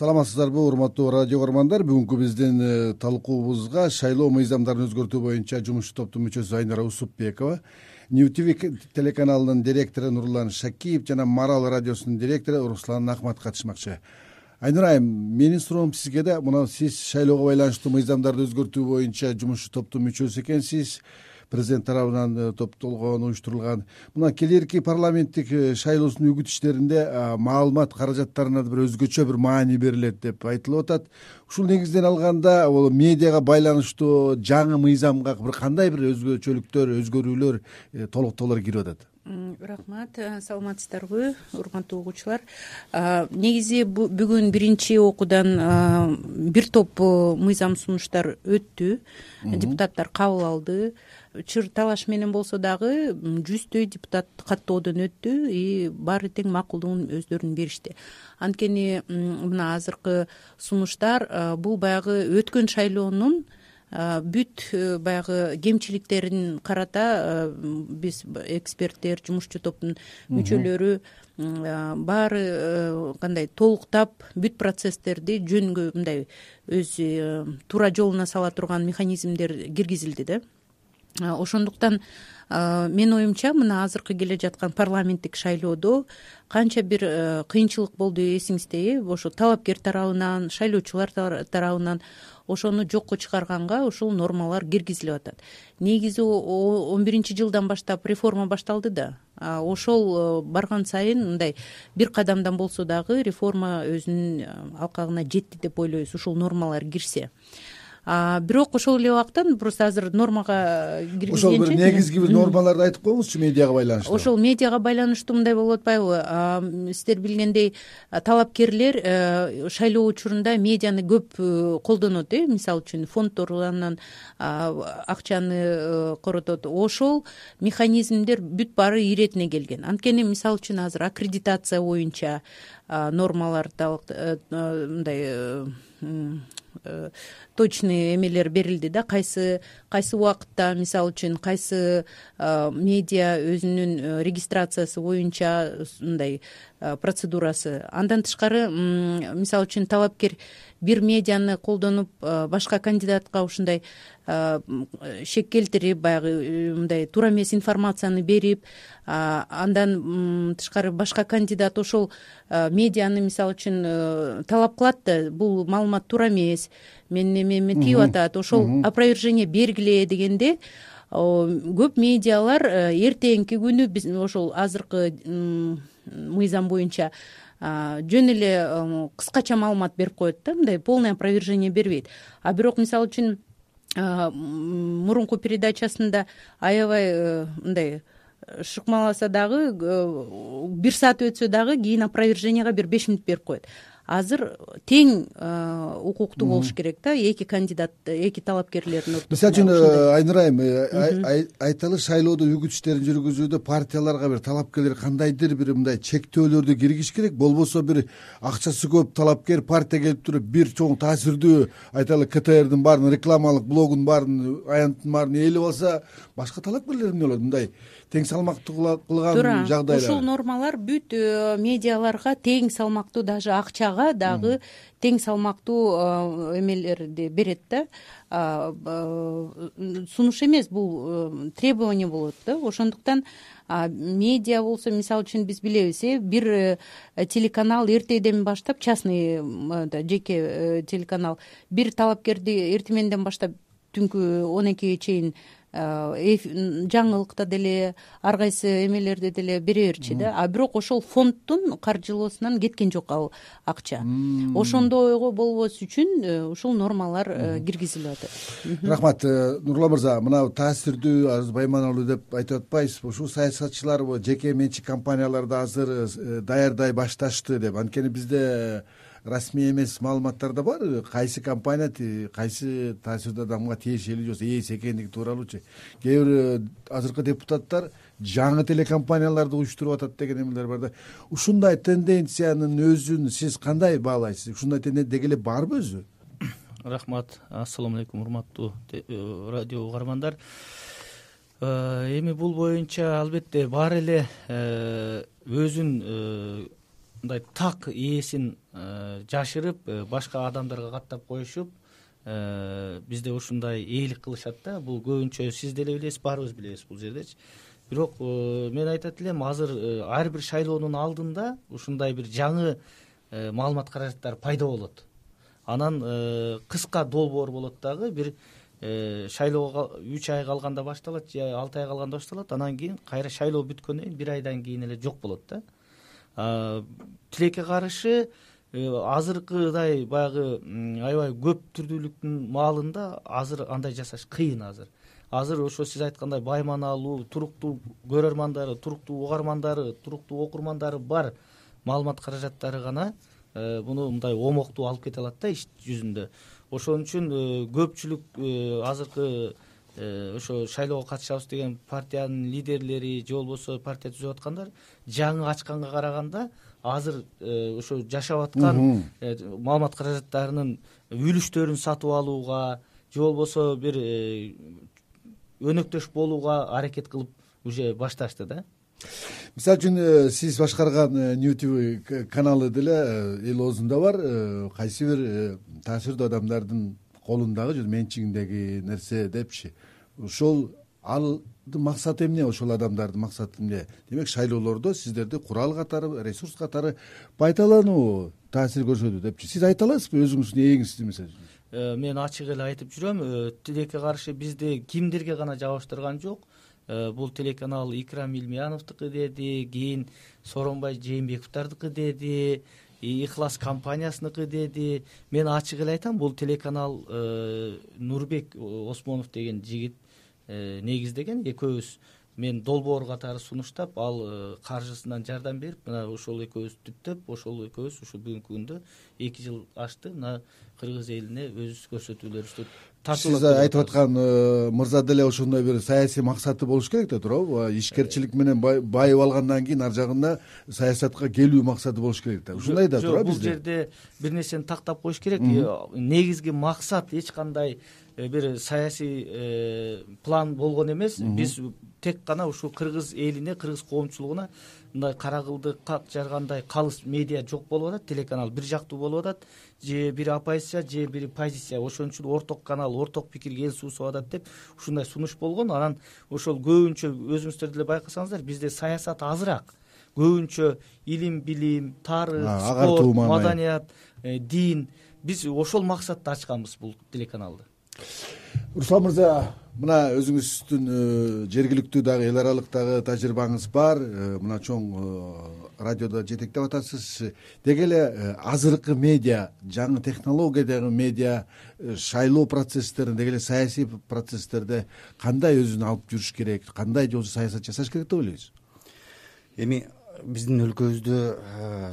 саламатсыздарбы урматтуу радио каармандар? Бүгүнкү биздин э, талкуубузга шайлоо мыйзамдарын өзгөртүү боюнча жумушчу топтун мүчөсү айнара усупбекова нью тв телеканалынын директору нурлан шакиев жана марал радиосунун директору руслан ахмат катышмакчы. Айнура айым менин суроом сизге да мына сиз шайлоого байланыштуу мыйзамдарды өзгөртүү боюнча жумушчу топтун мүчөсү экенсиз президент тарабынан э, топтолгон уюштурулган. Мына келэрки парламенттик э, шайлоосунун үгүт иштеринде маалымат каражаттарына бир өзгөчө бир маани берилет деп айтылып атат. Ушул негизден алганда бул медиага байланыштуу жаңы мыйзамга бир кандай бир өзгөчөлүктөр өзгөрүүлөр э, толуктоолор кирип атат рахмат саламатсыздарбы урматтуу угуучулар негизи бүгүн биринчи окуудан бир топ мыйзам сунуштар өттү. Депутаттар кабыл алды. Чыр талаш менен болсо дагы жүздөй депутат каттоодон өттү и баары тең макулдугун өздөрүнүн беришти. Анткени мына азыркы сунуштар бул баягы өткөн шайлоонун бүт э, баягы кемчиликтерин карата биз эксперттер жумушчу топтун мүчөлөрү баары э, кандай толуктап бүт процесстерди жөнгө мындай өз э, туура жолуна сала турган механизмдер киргизилди да. Ошондуктан менин оюмча мына азыркы келе жаткан парламенттик шайлоодо канча бир э, кыйынчылык болду эсиңиздеби ошо талапкер тарабынан шайлоочулар тарабынан ошону жокко чыгарганга ушул нормалар киргизилип атат. Негизи он биринчи жылдан баштап реформа башталды да. Ошол э, барган сайын мындай бир кадамдан болсо дагы реформа өзүнүн э, алкагына жетти деп ойлойбуз ушул нормалар кирсе бирок ошол эле убакта просто азыр нормага киргизгенчи ошол бир негизги бир нормаларды айтып коюңузчу медиага байланыштуу. Ошол медиага байланыштуу мындай болуп атпайбы? Сиздер билгендей талапкерлер э, шайлоо учурунда медианы көп э, колдонот э мисалы үчүн фонддорунан акчаны э, коротот. Ошол механизмдер бүт баары иретине келген. Анткени мисалы үчүн азыр аккредитация боюнча нормалар мындай Э, точный эмелер берилди да? Кайсы кайсы убакытта мисалы үчүн кайсы э, медиа өзүнүн э, регистрациясы боюнча мындай процедурасы. Андан тышкары мисалы үчүн талапкер бир медианы колдонуп башка кандидатка ушундай шек келтирип баягы мындай туура эмес информацияны берип андан тышкары башка кандидат ошол медианы мисалы үчүн талап кылат да бул маалымат туура эмес менин эмеме тийип атат ошол опровержение бергиле дегенде көп медиалар эртеңки күнү биз ошол азыркы мыйзам боюнча жөн эле кыскача маалымат берип коет да мындай полный опровержение бербейт. А бирок мисалы үчүн мурунку передачасында аябай э, мындай шыкмаласа дагы э, бир саат өтсө дагы кийин опроверженияга бир беш мүнөт берип коет азыр тең укуктуу болуш керек да эки кандидат эки талапкерлердин мисалы үчүн э, айнура айым э, айталы шайлоодо үгүт иштерин жүргүзүүдө партияларга бир талапкерлер кандайдыр бир мындай чектөөлөрдү киргизиш керек. Болбосо бир акчасы көп талапкер партия келип туруп бир чоң таасирдүү айталы ктрдин баарын рекламалык блогунун баарын аянттын баарын ээлеп алса башка талапкерлер эмне болот. Мындай тең салмактуу кылган жагдайда ушул нормалар бүт э, медиаларга тең салмактуу даже акчага дагы тең салмактуу э, эмелерди берет да. Сунуш эмес бул э, требование болот да. Ошондуктан медиа болсо мисалы үчүн биз билебиз э бир телеканал эртеден баштап частный жеке телеканал. Бир талапкерди эртеменден баштап түнкү он экиге чейин Э, жаңылыкта деле ар кайсы эмелерде деле бере берчү да. А бирок ошол фонддун каржылоосунан кеткен жок ал акча. Ошондойго болбос үчүн э, ушул нормалар э, киргизилип атат. Рахмат нурлан мырза мына таасирдүү азыр байманалуу деп айтып атпайбызбы ушул саясатчылар жеке менчик компанияларды азыр даярдай башташты деп. Анткени бизде расмий эмес маалыматтар да бар. Кайсы компания кайсы таасирдүү адамга тиешелүү же болбосо ээси экендиги тууралуучу. Кээ бир э, азыркы депутаттар жаңы телекомпанияларды уюштуруп атат деген эмелер бар да. Ушундай тенденциянын өзүн сиз кандай баалайсыз? Ушундай тенденция деги эле барбы өзү? Рахмат. Ассалому алейкум урматтуу э, радио угармандар. Э, эми бул боюнча албетте баары эле өзүн мындай так ээсин жашырып башка адамдарга каттап коюшуп бизде ушундай ээлик кылышат да. Бул көбүнчө сиз деле билесиз баарыбыз билебиз бул жердечи. Бирок мен айтат элем азыр ар бир шайлоонун алдында ушундай бир жаңы маалымат каражаттары пайда болот. Анан кыска долбоор болот дагы бир Э, шайлоого үч ай калганда башталат же алты ай калганда башталат. Анан кийин кайра шайлоо бүткөндөн кийин бир айдан кийин эле жок болот да тилекке каршы э, азыркыдай баягы аябай көп түрдүүлүктүн маалында азыр андай жасаш кыйын азыр. Азыр ошо сиз айткандай байманалуу туруктуу көрөрмандары туруктуу угармандары туруктуу окурмандары бар маалымат каражаттары гана э, муну мындай омоктуу алып кете алат да иш жүзүндө. Ошон үчүн э, көпчүлүк э, азыркы э, ошо шайлоого катышабыз деген партиянын лидерлери же болбосо партия түзүп аткандар жаңы ачканга караганда азыр ошо жашап аткан маалымат каражаттарынын үлүштөрүн сатып алууга же болбосо бир өнөктөш болууга аракет кылып уже башташты да. Мисалы үчүн э, сиз башкарган э, нью тв каналы деле э, эл оозунда бар кайсы бир таасирдүү адамдардын колундагы же менчигиндеги нерсе депчи. Ошол алдын максаты эмне? Ошол адамдардын максаты эмне? Демек шайлоолордо сиздерди курал катары ресурс катары пайдалануу таасир көрсөтөт депчи. Сиз айта аласызбы? Өзүңүздүн ээңизди мисалы үчүн мен ачык эле айтып жүрөм. Тилекке каршы бизди кимдирге гана жабыштырган жок. Э, бул телеканал икрам илмияновдуку деди кийин сооронбай жээнбековдордуку деди ыхлас компаниясыныкы деди. Мен ачык эле айтам бул телеканал э, нурбек осмонов деген жигит э, негиздеген экөөбүз. Мен долбоор катары сунуштап ал каржысынан жардам берип мына ошол экөөбүз түптөп ошол экөөбүз ушу бүгүнкү күндө эки жыл ашты мына кыргыз элине өз көрсөтүүлөрүбүздү сиз айтып аткан э, мырза деле ошондой бир саясий максаты болуш керек да туурабы. Ишкерчилик менен байып алгандан кийин ар жагында саясатка келүү максаты болуш керек да. Ушундай да туура бизде бул жерде бир нерсени тактап коюш керек. Э, негизги максат эч кандай э, бир саясий план болгон эмес. Биз тек гана ушул кыргыз элине кыргыз коомчулугуна мындай кара кылды как жаргандай калыс медиа жок болуп атат телеканал бир жактуу болуп атат. Же бири оппозиция же бири позиция. Ошон үчүн орток канал орток пикирге эл суусуп атат деп ушундай сунуш болгон. Анан ошол көбүнчө өзүңүздөр деле байкасаңыздар бизде саясат азыраак. Көбүнчө илим билим тарых спорт маданият э, дин. Биз ошол максатта ачканбыз бул телеканалды. Руслан мырза мына өзүңүздүн э, жергиликтүү дагы эл аралык дагы тажрыйбаңыз бар. Э, мына чоң э, радиодо жетектеп атасыз. Деги эле азыркы медиа жаңы технологиядагы медиа шайлоо процесстерин деги эле саясий процесстерде кандай өзүн алып жүрүш керек кандай жол саясат жасаш керек деп ойлойсуз эми биздин өлкөбүздө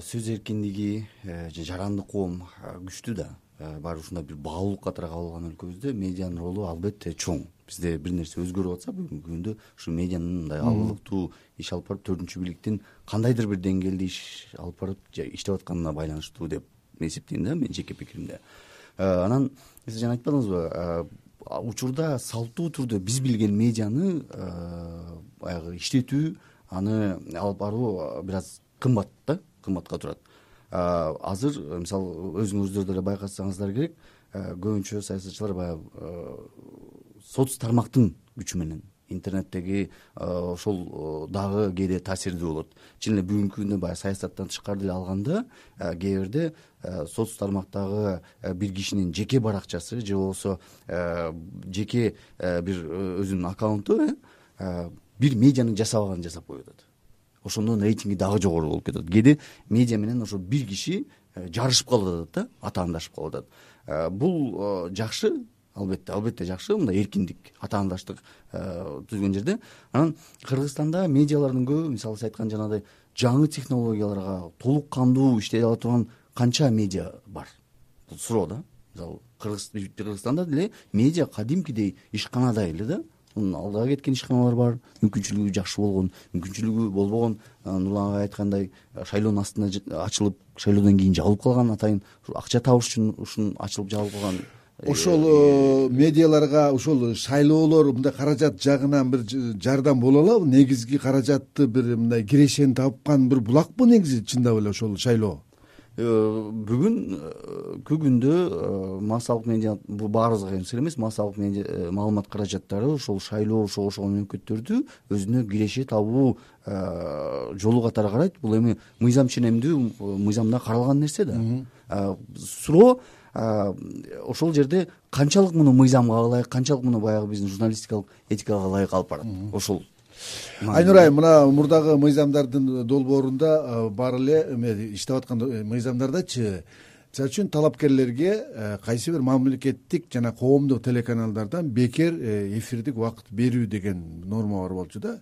сөз эркиндиги жарандык коом күчтүү да баары ушундай бир баалуулук катары кабыл алган өлкөбүздө медианын ролу албетте чоң. Бизде бир нерсе өзгөрүп атса бүгүнкү күндө ушу медианын мындай алыктуу иш алып барып төртүнчү бийликтин кандайдыр бир деңгээлде иш алып барып иштеп атканына байланыштуу деп эсептейм да менин жеке пикиримде. Э, анан сиз жана айтпадыңызбы э, учурда салттуу түрдө биз билген медианы э, баягы иштетүү аны алып баруу бир аз кымбат да кымбатка турат азыр мисалы өзүңүздөр деле байкасаңыздар керек көбүнчө саясатчылар баягы соц тармактын күчү менен. Интернеттеги ошол дагы кээде таасирдүү болот. Чын эле бүгүнкү күндө баягы саясаттан тышкары деле алганда кээ бирде соц тармактагы бир кишинин жеке баракчасы же болбосо жеке бир өзүнүн аккаунту бир медианын жасабаганын жасап коюп атат ошондон рейтинги дагы жогору болуп атат кээде медиа менен ошо бир киши жарышып калып атат да атаандашып калып атат бул жакшы албетте албетте жакшы. Мындай эркиндик атаандаштык э, түзгөн жерде. Анан кыргызстанда медиалардын көбү мисалы сиз айткан жанагыдай жаңы технологияларга толук кандуу иштей ала турган канча медиа бар. Бул суроо да. Мисалы кыргызстанда деле медиа кадимкидей ишканада эле да мунун алдыга кеткен ишканалар бар мүмкүнчүлүгү жакшы болгон мүмкүнчүлүгү болбогон. Э, нурлан агай айткандай э, шайлоонун астында ачылып шайлоодон кийин жабылып калган атайын акча табыш үчүн ушун ачылып жабылып калган ошол э, медиаларга ушул шайлоолор мындай каражат жагынан бир жардам боло алабы? Негизги каражатты бир мындай кирешени тапкан бир булакпы негизи чындап эле ошол шайлоо э, бүгүнкү күндө массалык медиа бул баарыбызга эмес эмес массалык маалымат каражаттары ошол шайлоо ошогошогон мөмкүнөттөрдү өзүнө киреше табуу жолу катары карайт. Бул эми мыйзам ченемдүү мыйзамда каралган нерсе да. Суроо ошол жерде канчалык муну мыйзамга ылайык канчалык муну баягы биздин журналистикалык этикага ылайык алып барат ошол айнур айым мына мурдагы мыйзамдардын долбоорунда бар эле эме иштеп аткан э, мыйзамдардачы. Мисалы үчүн талапкерлерге э, кайсы бир мамлекеттик жана коомдук телеканалдардан бекер э, эфирдик убакыт берүү деген норма бар болчу да.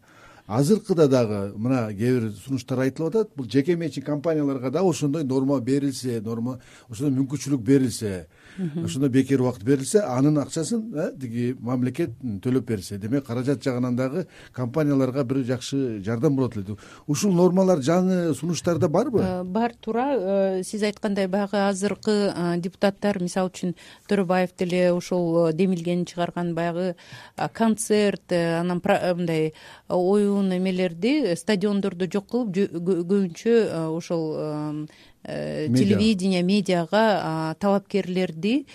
Азыркыда дагы мына кээ бир сунуштар айтылып атат бул жеке менчик компанияларга дагы ошондой норма берилсе норма ошондой мүмкүнчүлүк берилсе ошондой бекер убакыт берилсе анын акчасын э, тиги мамлекет төлөп берсе. Демек каражат жагынан дагы компанияларга бир жакшы жардам болот эле. Ушул нормалар жаңы сунуштарда барбы? Э, бар туура. Э, сиз айткандай баягы азыркы депутаттар мисалы үчүн төрөбаев деле ушул демилгени чыгарган баягы концерт анан мындай оюн эмелерди стадиондордо жок кылып көбүнчө ошол телевидение медиага талапкерлерди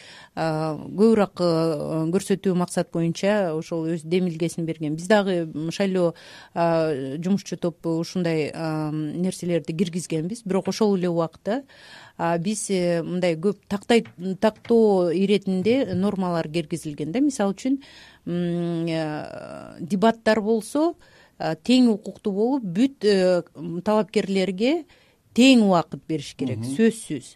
көбүрөөк э, көрсөтүү максат боюнча ошол өз демилгесин берген. Биз дагы шайлоо жумушчу топ ушундай нерселерди киргизгенбиз. Бирок ошол эле убакта биз э, мындай көп тактай тактоо иретинде нормалар киргизилген да. Мисалы үчүн дебаттар болсо тең укуктуу болуп бүт талапкерлерге тең убакыт бериш керек сөзсүз.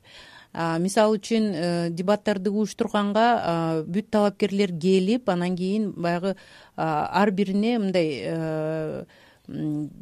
Мисалы үчүн э, дебаттарды уюштурганга бүт талапкерлер келип анан кийин баягы ар бирине мындай э,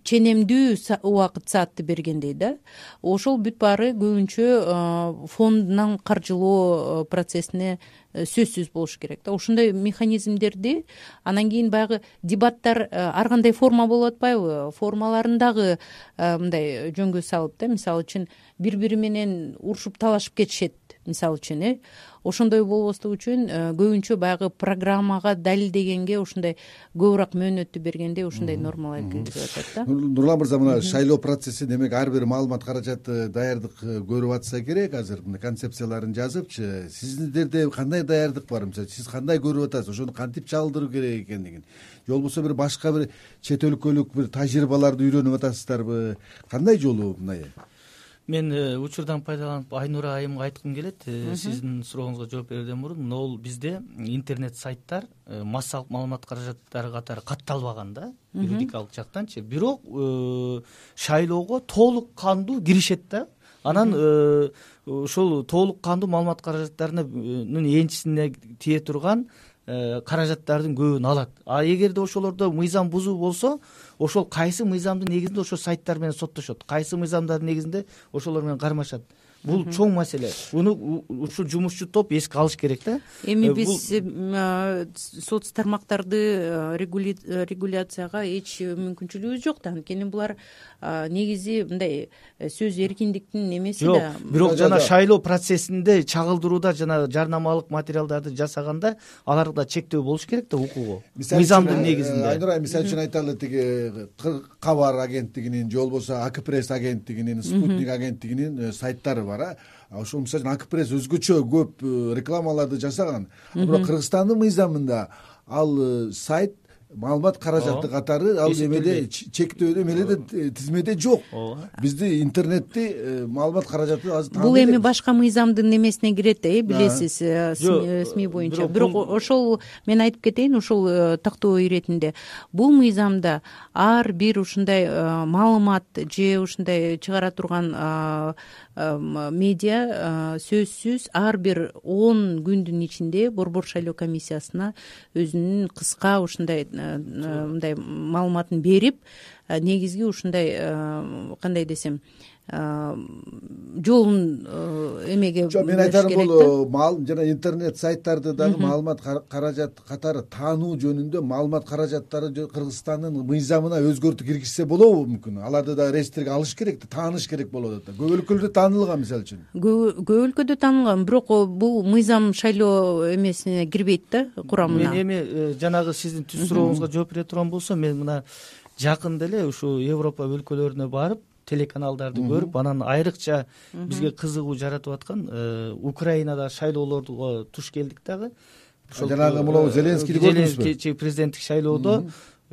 ченемдүү убакыт саатты бергендей да. Ошол бүт баары көбүнчө фондунан каржылоо процессине Э, сөзсүз болуш керек да. Ошондой механизмдерди анан кийин баягы дебаттар э, ар кандай форма болуп атпайбы? Формаларын дагы э, мындай жөнгө салып да мисалы үчүн бири бири менен урушуп талашып кетишет мисалы үчүн э ошондой болбослук үчүн э, көбүнчө баягы программага далилдегенге ушундай көбүрөөк мөөнөттү бергенде ушундай нормалар киргизип атат да. Нурлан мырза мына шайлоо процесси демек ар бир маалымат каражаты даярдык э, көрүп атса керек. Азыр мына концепцияларын жазыпчы. Сиздерде кандай даярдык бар? Мисалы сиз кандай көрүп атасыз? Ошону кантип чалдыруу керек экендигин? Же болбосо бир башка бир чет өлкөлүк бир тажрыйбаларды үйрөнүп атасыздарбы? Кандай жолу мындай мен э, учурдан пайдаланып айнура айымга айткым келет э, сиздин сурооңузга жооп берерден мурун могул бизде интернет сайттар э, массалык маалымат каражаттары катары катталбаган да юридикалык жактанчы. Бирок шайлоого толук кандуу киришет да. Анан ошол толук кандуу маалымат каражаттарынын энчисине тие турган каражаттардын көбүн алат. А эгерде ошолордо мыйзам бузуу болсо ошол кайсы мыйзамдын негизинде ошол сайттар менен соттошот. Кайсы мыйзамдардын негизинде ошолор менен кармашат бул чоң маселе. Буну ушул жумушчу топ эске алыш керек да. Эми э, биз соц тармактарды регуляцияга эч мүмкүнчүлүгүбүз жок да. Анткени булар негизи мындай э, сөз эркиндиктин эмеси да. Жок бирок жана шайлоо процессинде чагылдырууда жана жарнамалык материалдарды жасаганда аларда чектөө болуш керек да укугу. Мыйзамдын негизинде. Айнур айым мисалы үчүн айталы тиги кабар агенттигинин же болбосо ак пресс агенттигинин спутник агенттигинин сайттары бар а? Ошол мисалы үчүн ак пресс өзгөчө көп э, рекламаларды жасаган. Бирок кыргызстандын мыйзамында ал сайт маалымат каражаты катары ал эмеде чектөө эмеледе э, тизмеде жок. Ооба бизди интернетти э, маалымат каражаты азыр бул эми башка мыйзамдын эмесине кирет да э билесиз сми боюнча. бирок ошол мен айтып кетейин ушул тактоо иретинде. Бул мыйзамда ар бир ушундай маалымат же ушундай чыгара турган медиа сөзсүз ар бир он күндүн ичинде борбор шайлоо комиссиясына өзүнүн кыска ушундай мындай маалыматын берип негизги ушундай кандай десем жолун эмеге жок мен айтарым бул жана интернет сайттарды дагы маалымат каражат катары таануу жөнүндө маалымат каражаттары кыргызстандын мыйзамына өзгөртүү киргизсе болобу мүмкүн. Аларды дагы реестрге алыш керек да тааныш керек болуп атат да. Көп өлкөлөрдө таанылган мисалы үчүн. Көп өлкөдө таанылган бирок бул мыйзам шайлоо эмесине кирбейт да курамына. Мен эми э, жанагы сиздин түз сурооңузга жооп бере турган болсом мен мына жакында эле ушул европа өлкөлөрүнө барып телеканалдарды көрүп анан айрыкча бизге кызыгуу жаратып аткан э, украинадагы шайлоолорго туш келдик дагы. Ошол жанагы могу зеленскийди көрдүңүзбү президенттик шайлоодо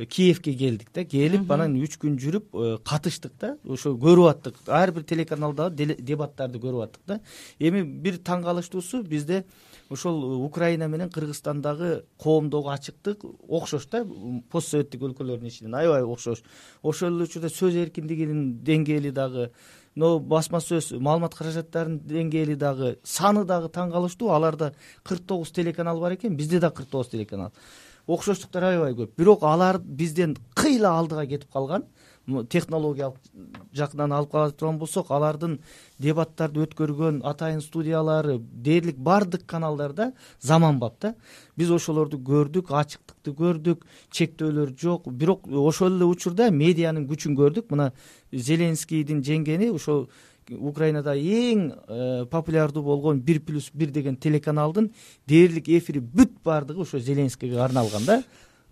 киевке келдик да келип анан үч күн жүрүп э, катыштык да ошо көрүп аттык. Ар бир телеканалдагы дебаттарды көрүп аттык да. Эми бир таң калыштуусу бизде ошол украина менен кыргызстандагы коомдогу ачыктык окшош да пост советтик өлкөлөрдүн ичинен. Аябай окшош. Ошол эле учурда сөз эркиндигинин деңгээли дагы мына басма сөз маалымат каражаттарынын деңгээли дагы саны дагы таң калыштуу. Аларда кырк тогуз телеканал бар экен бизде да кырк тогуз телеканал. Окшоштуктар аябай көп. Бирок алар бизден кыйла алдыга кетип калган технологиялык жагынан алып кара турган болсок алардын дебаттарды өткөргөн атайын студиялары дээрлик баардык каналдарда заманбап да. Биз ошолорду көрдүк ачыктыкты көрдүк чектөөлөр жок. Бирок ошол эле учурда медианын күчүн көрдүк. Мына зеленскийдин жеңгени ошол украинада эң э, популярдуу болгон бир плюс бир деген телеканалдын дээрлик эфири бүт баардыгы ошо зеленскийге арналган да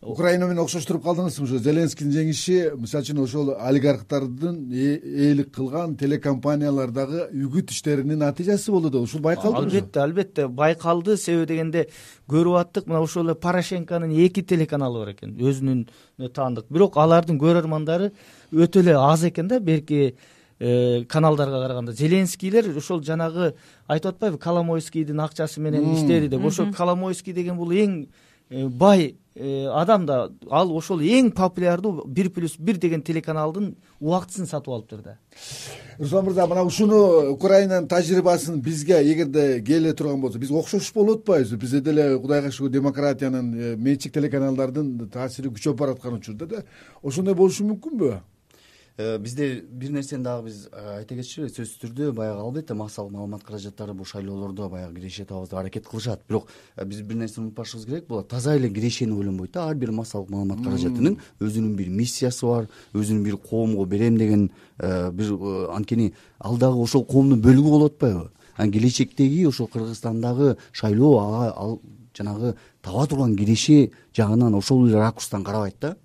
украина менен окшоштуруп калдыңызбы ошо зеленскийдин жеңиши мисалы үчүн ошол олигархтардын ээлик кылган телекомпаниялар дагы үгүт иштеринин натыйжасы болду да ушул байкалдыбы албетте албетте байкалды. Себеби дегенде көрүп аттык мына ошол эле порошенконун эки телеканалы бар экен өзүнүн таандык. Бирок алардын көрөрмандары өтө эле аз экен да берки э, каналдарга караганда. Зеленскийлер ошол жанагы айтып атпайбы коломойскийдин акчасы менен иштеди деп. Ошо коломойский деген бул эң бай Э, адам да ал ошол эң популярдуу бир плюс бир деген телеканалдын убактысын сатып алыптыр да руслан мырза мына ушуну украинанын тажрыйбасын бизге эгерде келе турган болсо биз окшош болуп атпайбызбы бизде деле кудайга шүгүр демократиянын э, менчик телеканалдардын таасири күчөп бараткан учурда да ошондой болушу мүмкүнбү Э, бизде бир нерсени дагы биз э, айта кетишели сөзсүз түрдө баягы албетте массалык маалымат каражаттары бул шайлоолордо баягы киреше табабыз деп аракет кылышат. Бирок э, биз бир нерсени унутпашыбыз керек. Булар таза эле кирешени ойлонбойт да. Ар бир массалык маалымат каражатынын өзүнүн бир миссиясы бар өзүнүн бир коомго берем деген бир анткени ал дагы ошол коомдун бөлүгү болуп атпайбы анан келечектеги ошол кыргызстандагы шайлоо ага ал жанагы таба турган киреше жагынан ошол эле ракурстан карабайт да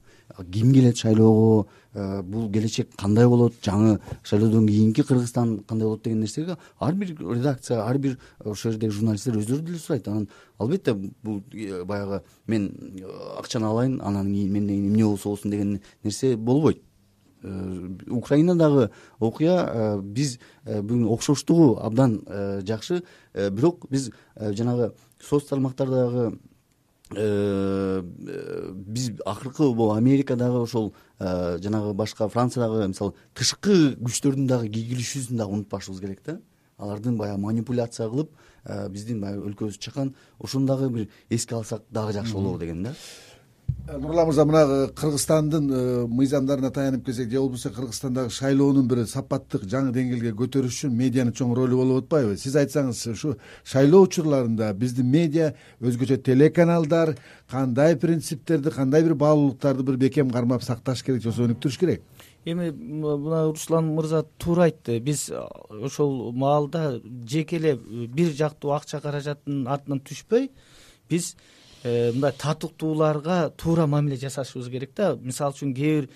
ким келет шайлоого Э, бул келечек кандай болот жаңы шайлоодон кийинки кыргызстан кандай болот деген нерсеге ар бир редакция ар бир ошол жердеги журналисттер өздөрү деле сурайт. Анан албетте бул э, баягы мен э, акчаны алайын анан кийин менден кийин эмне болсо болсун деген нерсе болбойт. Украинадагы окуя биз бүгүн окшоштугу абдан жакшы. Бирок биз жанагы соц тармактардагы Э, биз акыркы могу америкадагы ошол э, жанагы башка франциядагы мисалы тышкы күчтөрдүн дагы кийгилишүүсүн дагы унутпашыбыз керек да. Алардын баягы манипуляция кылып э, биздин баягы өлкөбүздү чаккан ошону дагы бир эске алсак дагы жакшы болобу деген да. Э, нурлан мырза мына э, кыргызстандын э, мыйзамдарына таянып келсек же болбосо кыргызстандагы шайлоонун бир сапаттык жаңы деңгээлге көтөрүш үчүн медианын чоң ролу болуп атпайбы? Сиз айтсаңыз ушу шайлоо учурларында биздин медиа өзгөчө телеканалдар кандай принциптерди кандай бир баалуулуктарды бир бекем кармап сакташ керек же болбосо өнүктүрүш керек? Эми мына руслан мырза туура айтты. Биз ошол маалда жеке эле бир жактуу акча каражаттын артынан түшпөй биз Э, мындай татыктууларга туура мамиле жасашыбыз керек да. Мисалы үчүн кээ бир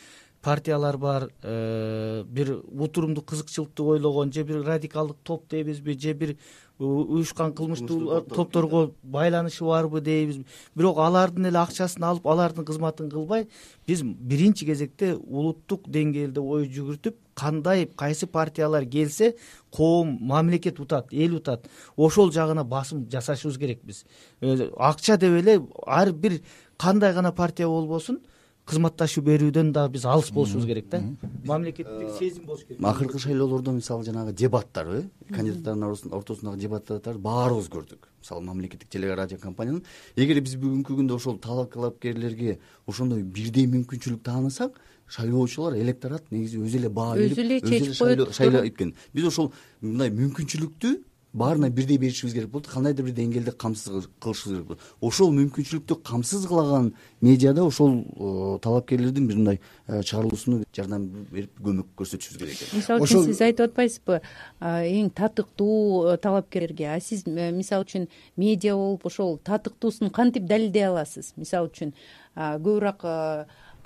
партиялар бар э, бир утурумдук кызыкчылыкты ойлогон же бир радикалдык топ дейбизби же бир уюшкан кылмыштуу топторго байланышы барбы дейбизби бирок алардын эле акчасын алып алардын кызматын кылбай биз биринчи кезекте улуттук деңгээлде ой жүгүртүп кандай кайсы партиялар келсе коом мамлекет утат эл утат ошол жагына басым жасашыбыз керек биз э, акча деп эле ар бир кандай гана партия болбосун кызматташуу берүүдөн дагы биз алыс болушубуз керек да. Мамлекеттик сезим болуш керек. Акыркы шайлоолордо мисалы жанагы дебаттарбы кандидаттардын ортосундагы дебаттарды баарыбыз көрдүк мисалы мамлекеттик телерадио компаниянын эгер биз бүгүнкү күндө ошол талапкерлерге ошондой бирдей мүмкүнчүлүк таанысак шайлоочулар электорат негизи өзү эле баа берип өзү эле чечип коет шайлоо эткени биз ошол мындай мүмкүнчүлүктү баарына бирдей беришибиз керек болот. Кандайдыр бир деңгээлде камсыз кылышыбыз керек болот. Ошол мүмкүнчүлүктү камсыз кылаган медиада ошол э, талапкерлердин бир мындай э, чыгарылуусуна жардам берип көмөк көрсөтүшүбүз керек экен. Мисалы үчүн сиз айтып атпайсызбы эң татыктуу э, талапкерге а сиз мисалы үчүн медиа болуп ошол татыктуусун кантип далилдей аласыз? Мисалы үчүн көбүрөөк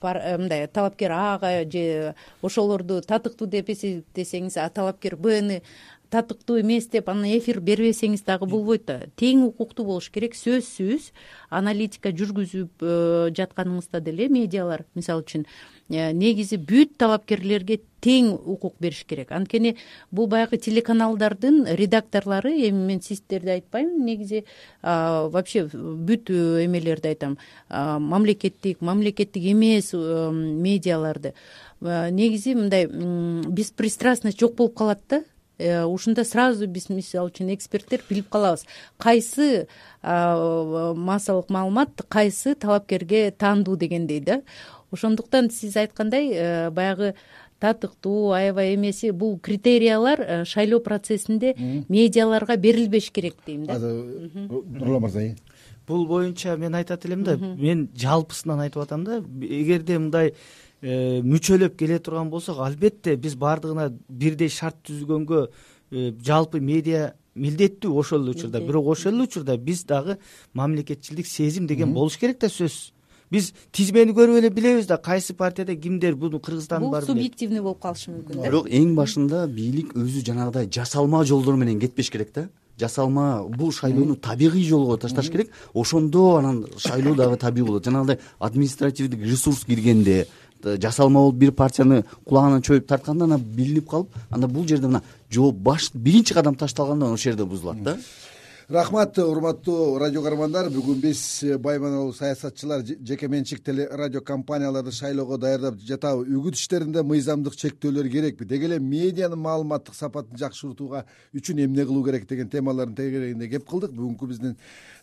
мындай талапкер ага же ошолорду татыктуу деп эсептесеңиз а талапкер бны татыктуу эмес деп анан эфир бербесеңиз дагы болбойт да. Тең укуктуу болуш керек. Сөзсүз аналитика жүргүзүп э, жатканыңызда деле медиалар мисалы үчүн э, негизи бүт талапкерлерге тең укук бериш керек. Анткени бул баягы телеканалдардын редакторлору эми мен сиздерди айтпайм негизи вообще бүт э, эмелерди айтам. Мамлекеттик мамлекеттик эмес медиаларды. Негизи мындай беспристрастность жок болуп калат да ушунда сразу биз мисалы үчүн эксперттер билип калабыз. Кайсы массалык маалымат кайсы талапкерге таандуу дегендей да? Ошондуктан сиз айткандай э, баягы татыктуу аябай эмеси бул критериялар э, шайлоо процессинде медиаларга берилбеш керек дейм да? Нурлан мырза бул боюнча мен айтат элем да мен жалпысынан айтып атам да эгерде мындай Э, мүчөлөп келе турган болсок албетте биз баардыгына бирдей шарт түзгөнгө э, жалпы медиа милдеттүү ошол эле учурда. Бирок ошол эле учурда биз дагы мамлекетчилдик сезим деген болуш керек да сөзсүз биз тизмени көрүп эле билебиз да кайсы партияда кимдер буну кыргызстандын баары бул субъективный болуп калышы мүмкүн да. Бирок эң башында бийлик өзү жанагыдай жасалма жолдор менен кетпеш керек да. Жасалма бул шайлоону табигый жолго ташташ керек. Ошондо анан шайлоо дагы табигый болот. Жанагындай административдик ресурс киргенде жасалма болуп бир партияны кулагынан чоюп тартканда анан билинип калып анда бул жерде мына жооп баш биринчи кадам ташталганда ошол жерде бузулат да. Рахмат урматтуу радио каармандар. Бүгүн биз э, байманолуу саясатчылар жеке менчик телерадио компанияларды шайлоого даярдап жатабы. Үгүт иштеринде мыйзамдык чектөөлөр керекпи? Деги эле медианын маалыматтык сапатын жакшыртууга үчүн эмне кылуу керек деген темалардын тегерегинде кеп кылдык. Бүгүнкү биздин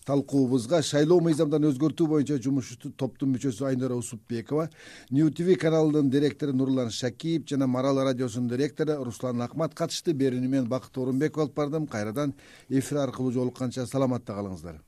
талкуубузга шайлоо мыйзамдарын өзгөртүү боюнча жумуш топтун мүчөсү айнура усупбекова нью тв каналынын директору нурлан шакиев жана марал радиосунун директору руслан акмат катышты. Берүүнү мен бакыт оорунбеков алып бардым. Кайрадан эфир аркылуу жолукканча саламатта калыңыздар